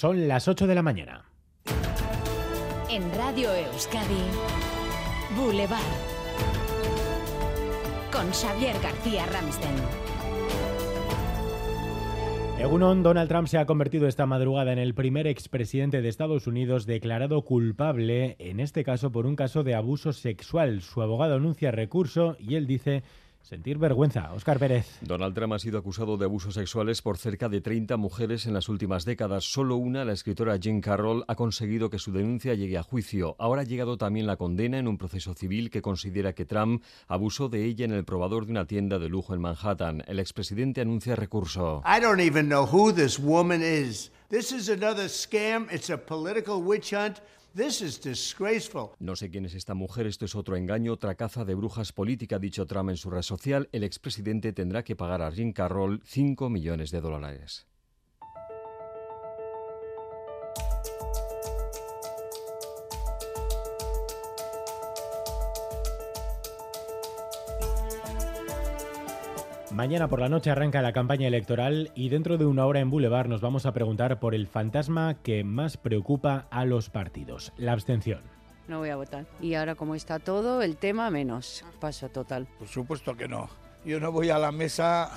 Son las 8 de la mañana. En Radio Euskadi, Boulevard. Con Xavier García Ramsten. Egunon, Donald Trump se ha convertido esta madrugada en el primer expresidente de Estados Unidos declarado culpable, en este caso por un caso de abuso sexual. Su abogado anuncia recurso y él dice Sentir vergüenza. Oscar Pérez. Donald Trump ha sido acusado de abusos sexuales por cerca de 30 mujeres en las últimas décadas. Solo una, la escritora Jean Carroll, ha conseguido que su denuncia llegue a juicio. Ahora ha llegado también la condena en un proceso civil que considera que Trump abusó de ella en el probador de una tienda de lujo en Manhattan. El expresidente anuncia recurso. I don't even know who this woman is. This is another scam. It's a political witch hunt. No sé quién es esta mujer, esto es otro engaño, otra caza de brujas política, dicho Trump en su red social. El expresidente tendrá que pagar a Jim Carroll 5 millones de dólares. Mañana por la noche arranca la campaña electoral y dentro de una hora en Boulevard nos vamos a preguntar por el fantasma que más preocupa a los partidos, la abstención. No voy a votar. Y ahora como está todo, el tema menos. Paso total. Por supuesto que no. Yo no voy a la mesa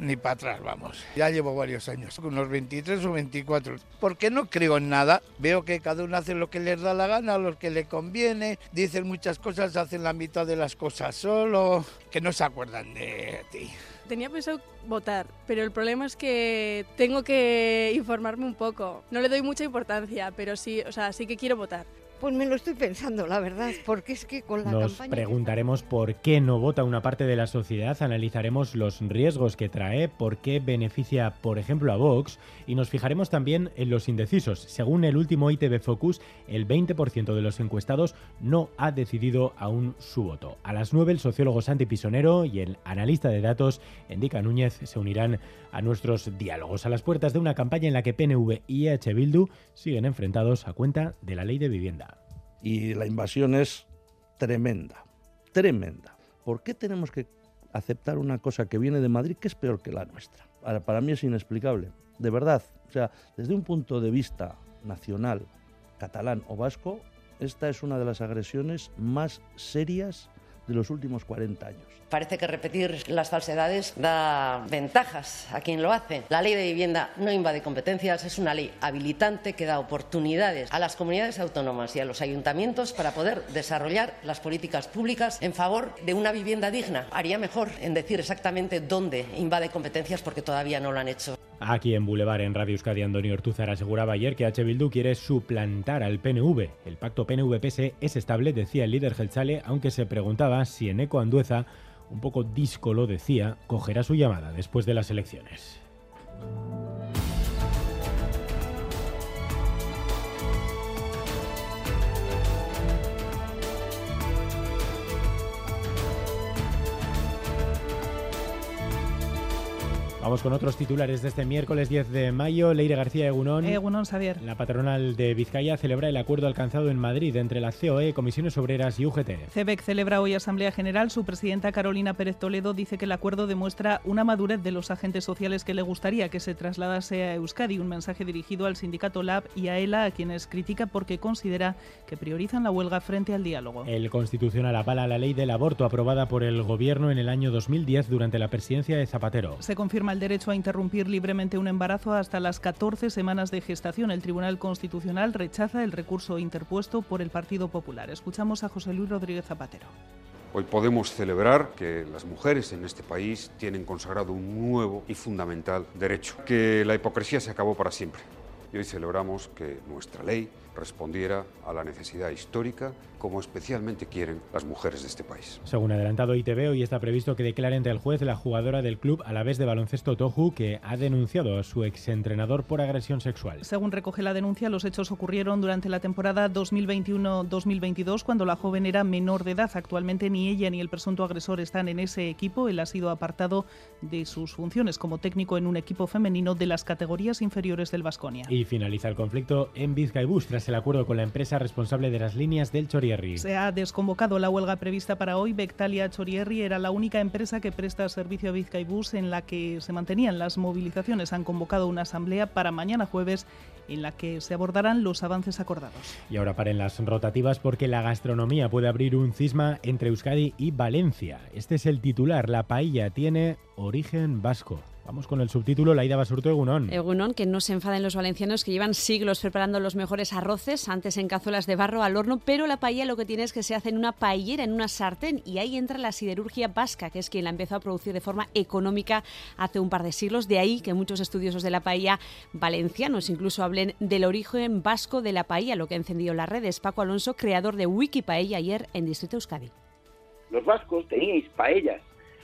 ni para atrás, vamos. Ya llevo varios años, unos 23 o 24. Porque no creo en nada. Veo que cada uno hace lo que les da la gana, lo que le conviene. Dicen muchas cosas, hacen la mitad de las cosas solo, que no se acuerdan de ti. Tenía pensado votar, pero el problema es que tengo que informarme un poco. No le doy mucha importancia, pero sí, o sea, sí que quiero votar. Pues me lo estoy pensando, la verdad, porque es que con la Nos preguntaremos por qué no vota una parte de la sociedad, analizaremos los riesgos que trae, por qué beneficia, por ejemplo, a Vox, y nos fijaremos también en los indecisos. Según el último ITV Focus, el 20% de los encuestados no ha decidido aún su voto. A las 9, el sociólogo Santi Pisonero y el analista de datos, Endica Núñez, se unirán a nuestros diálogos a las puertas de una campaña en la que PNV y EH Bildu siguen enfrentados a cuenta de la ley de vivienda y la invasión es tremenda, tremenda. ¿Por qué tenemos que aceptar una cosa que viene de Madrid que es peor que la nuestra? Para, mí es inexplicable, de verdad. O sea, desde un punto de vista nacional, catalán o vasco, esta es una de las agresiones más serias de los últimos 40 años. Parece que repetir las falsedades da ventajas a quien lo hace. La ley de vivienda no invade competencias, es una ley habilitante que da oportunidades a las comunidades autónomas y a los ayuntamientos para poder desarrollar las políticas públicas en favor de una vivienda digna. Haría mejor en decir exactamente dónde invade competencias porque todavía no lo han hecho. Aquí en Boulevard, en Radio Euskadi, Antonio Ortuzar aseguraba ayer que H. Bildu quiere suplantar al PNV. El pacto PNV-PS es estable, decía el líder Gelchale, aunque se preguntaba si en Eco Andueza, un poco disco lo decía, cogerá su llamada después de las elecciones. Vamos con otros titulares de este miércoles 10 de mayo. Leire García Egunón. Egunón, Xavier. La patronal de Vizcaya celebra el acuerdo alcanzado en Madrid entre la COE, Comisiones Obreras y UGT. CEBEC celebra hoy Asamblea General. Su presidenta Carolina Pérez Toledo dice que el acuerdo demuestra una madurez de los agentes sociales que le gustaría que se trasladase a Euskadi. Un mensaje dirigido al sindicato LAB y a ELA, a quienes critica porque considera que priorizan la huelga frente al diálogo. El Constitucional avala la ley del aborto aprobada por el Gobierno en el año 2010 durante la presidencia de Zapatero. Se confirma el derecho a interrumpir libremente un embarazo hasta las 14 semanas de gestación. El Tribunal Constitucional rechaza el recurso interpuesto por el Partido Popular. Escuchamos a José Luis Rodríguez Zapatero. Hoy podemos celebrar que las mujeres en este país tienen consagrado un nuevo y fundamental derecho, que la hipocresía se acabó para siempre. Y hoy celebramos que nuestra ley respondiera a la necesidad histórica como especialmente quieren las mujeres de este país. Según adelantado ITV, hoy está previsto que declare ante el juez la jugadora del club a la vez de baloncesto Toju que ha denunciado a su exentrenador por agresión sexual. Según recoge la denuncia, los hechos ocurrieron durante la temporada 2021-2022 cuando la joven era menor de edad. Actualmente ni ella ni el presunto agresor están en ese equipo. Él ha sido apartado de sus funciones como técnico en un equipo femenino de las categorías inferiores del Vasconia. Y finaliza el conflicto en Vizcaibus tras el acuerdo con la empresa responsable de las líneas del Chorier. Se ha desconvocado la huelga prevista para hoy. Bectalia Chorierri era la única empresa que presta servicio a Vizcaibus en la que se mantenían las movilizaciones. Han convocado una asamblea para mañana jueves en la que se abordarán los avances acordados. Y ahora paren las rotativas porque la gastronomía puede abrir un cisma entre Euskadi y Valencia. Este es el titular. La paella tiene origen vasco. Vamos con el subtítulo Laida Basurto Egunón. Egunón, que no se enfaden los valencianos que llevan siglos preparando los mejores arroces, antes en cazuelas de barro al horno, pero la paella lo que tiene es que se hace en una paellera, en una sartén, y ahí entra la siderurgia vasca, que es quien la empezó a producir de forma económica hace un par de siglos. De ahí que muchos estudiosos de la paella valencianos incluso hablen del origen vasco de la paella, lo que ha encendido las redes. Paco Alonso, creador de Wikipaella ayer en Distrito Euskadi. Los vascos teníais paellas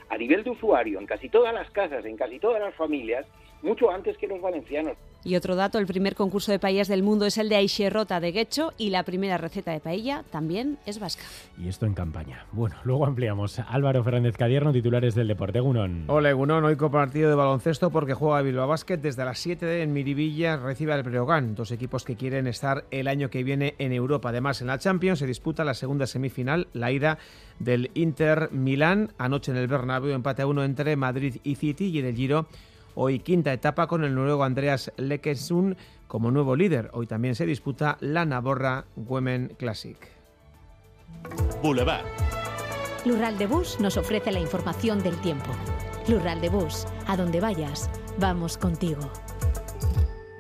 a nivel de usuario en casi todas las casas, en casi todas las familias, mucho antes que los valencianos. Y otro dato, el primer concurso de paellas del mundo es el de Aixerrota de Guecho y la primera receta de paella también es vasca. Y esto en campaña. Bueno, luego ampliamos. Álvaro Fernández Cadierno, titulares del Deporte Gunón. Hola Gunón, hoy partido de baloncesto porque juega Bilbao Basket desde las 7 en Miribilla, recibe al Breogán, dos equipos que quieren estar el año que viene en Europa. Además, en la Champions se disputa la segunda semifinal, la ida del Inter Milán, anoche en el Bernabéu empate a uno entre Madrid y City y en el Giro Hoy quinta etapa con el noruego Andreas Lekesund como nuevo líder. Hoy también se disputa la Navorra Women Classic. Boulevard. Lural de Bus nos ofrece la información del tiempo. Lural de Bus, a donde vayas, vamos contigo.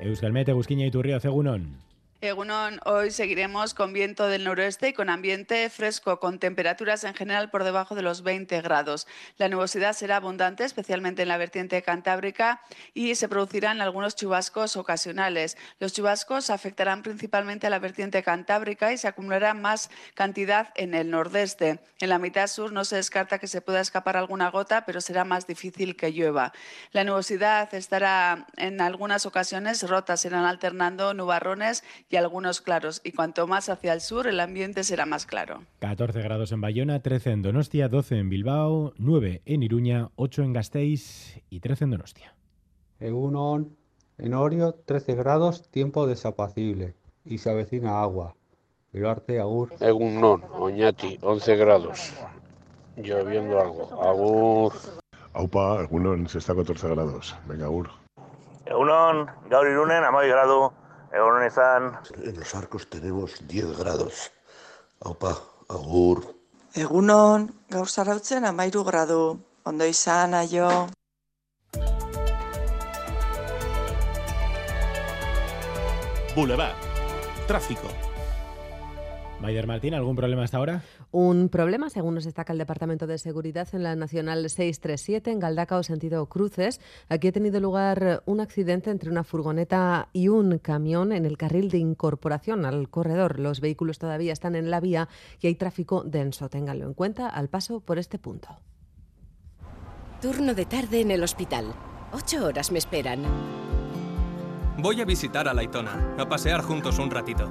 Euskalmete, Busquiña y Turrio, Cegunón. Egunon, hoy seguiremos con viento del noroeste y con ambiente fresco, con temperaturas en general por debajo de los 20 grados. La nubosidad será abundante, especialmente en la vertiente cantábrica, y se producirán algunos chubascos ocasionales. Los chubascos afectarán principalmente a la vertiente cantábrica y se acumulará más cantidad en el nordeste. En la mitad sur no se descarta que se pueda escapar alguna gota, pero será más difícil que llueva. La nubosidad estará en algunas ocasiones rotas, serán alternando nubarrones y algunos claros. Y cuanto más hacia el sur, el ambiente será más claro. 14 grados en Bayona, 13 en Donostia, 12 en Bilbao, 9 en Iruña, 8 en Gasteiz y 13 en Donostia. Egunon, en Orio, 13 grados, tiempo desapacible y se avecina agua. arte Agur. Egunon, Oñati, 11 grados. Lloviendo algo. Agur. Aupa, Egunon, se está a 14 grados. Venga, Agur. Egunon, gaur irunen, amai grado. En los arcos tenemos 10 grados. Aupa, agur. Egunon, gaur zarautzen amairu gradu. Ondo izan, aio. Boulevard. Tráfico. Maider Martín, ¿algún problema hasta ahora? Un problema, según nos destaca el Departamento de Seguridad en la Nacional 637 en Galdacao, sentido Cruces. Aquí ha tenido lugar un accidente entre una furgoneta y un camión en el carril de incorporación al corredor. Los vehículos todavía están en la vía y hay tráfico denso. Ténganlo en cuenta al paso por este punto. Turno de tarde en el hospital. Ocho horas me esperan. Voy a visitar a Laitona, a pasear juntos un ratito